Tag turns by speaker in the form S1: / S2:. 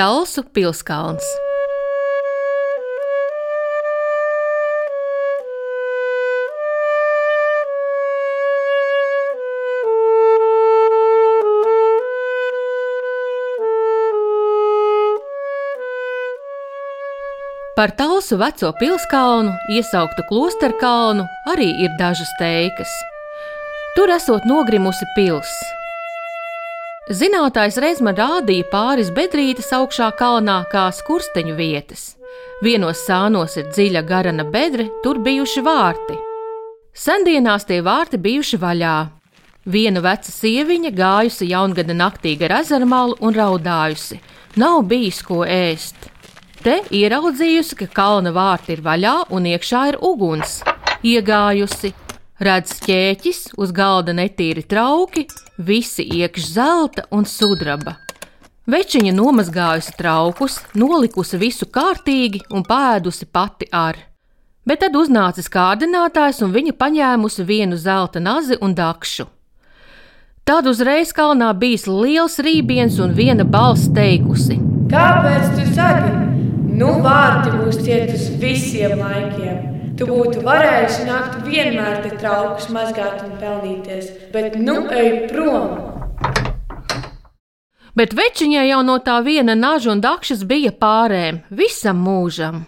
S1: Talsu pilskalns. Par Talsu veco pilskalnu, iesauktu klosteru kalnu, arī ir dažas teikas. Tur esot nogrimusi pilsēta. Zinātājs reiz man rādīja pāris bedrītes augšā kalnā kā skursteņu vietas. Vienos sānos ir dziļa garana bedre, tur bijuši vārti. Sendienās tie vārti bijuši vaļā. Viena veca sieviņa gājusi jaungada naktī gar ezermalu un raudājusi. Nav bijis ko ēst. Te ieraudzījusi, ka kalna vārti ir vaļā un iekšā ir uguns. Iegājusi, redz ķēķis, uz galda netīri trauki, visi iekš zelta un sudraba. Večiņa nomazgājusi traukus, nolikusi visu kārtīgi un pēdusi pati ar. Bet tad uznācis kārdinātājs un viņa paņēmusi vienu zelta nazi un dakšu. Tad uzreiz kalnā bijis liels rībiens un viena balss teikusi:
S2: Kāpēc tu saki? Nu, vārti būs ciet uz visiem laikiem. Tu būtu varējusi nākt vienmēr te traukus mazgāt un pelnīties, bet nu ej prom!
S1: Bet večiņai jau no tā viena naža un dakšas bija pārēm visam mūžam.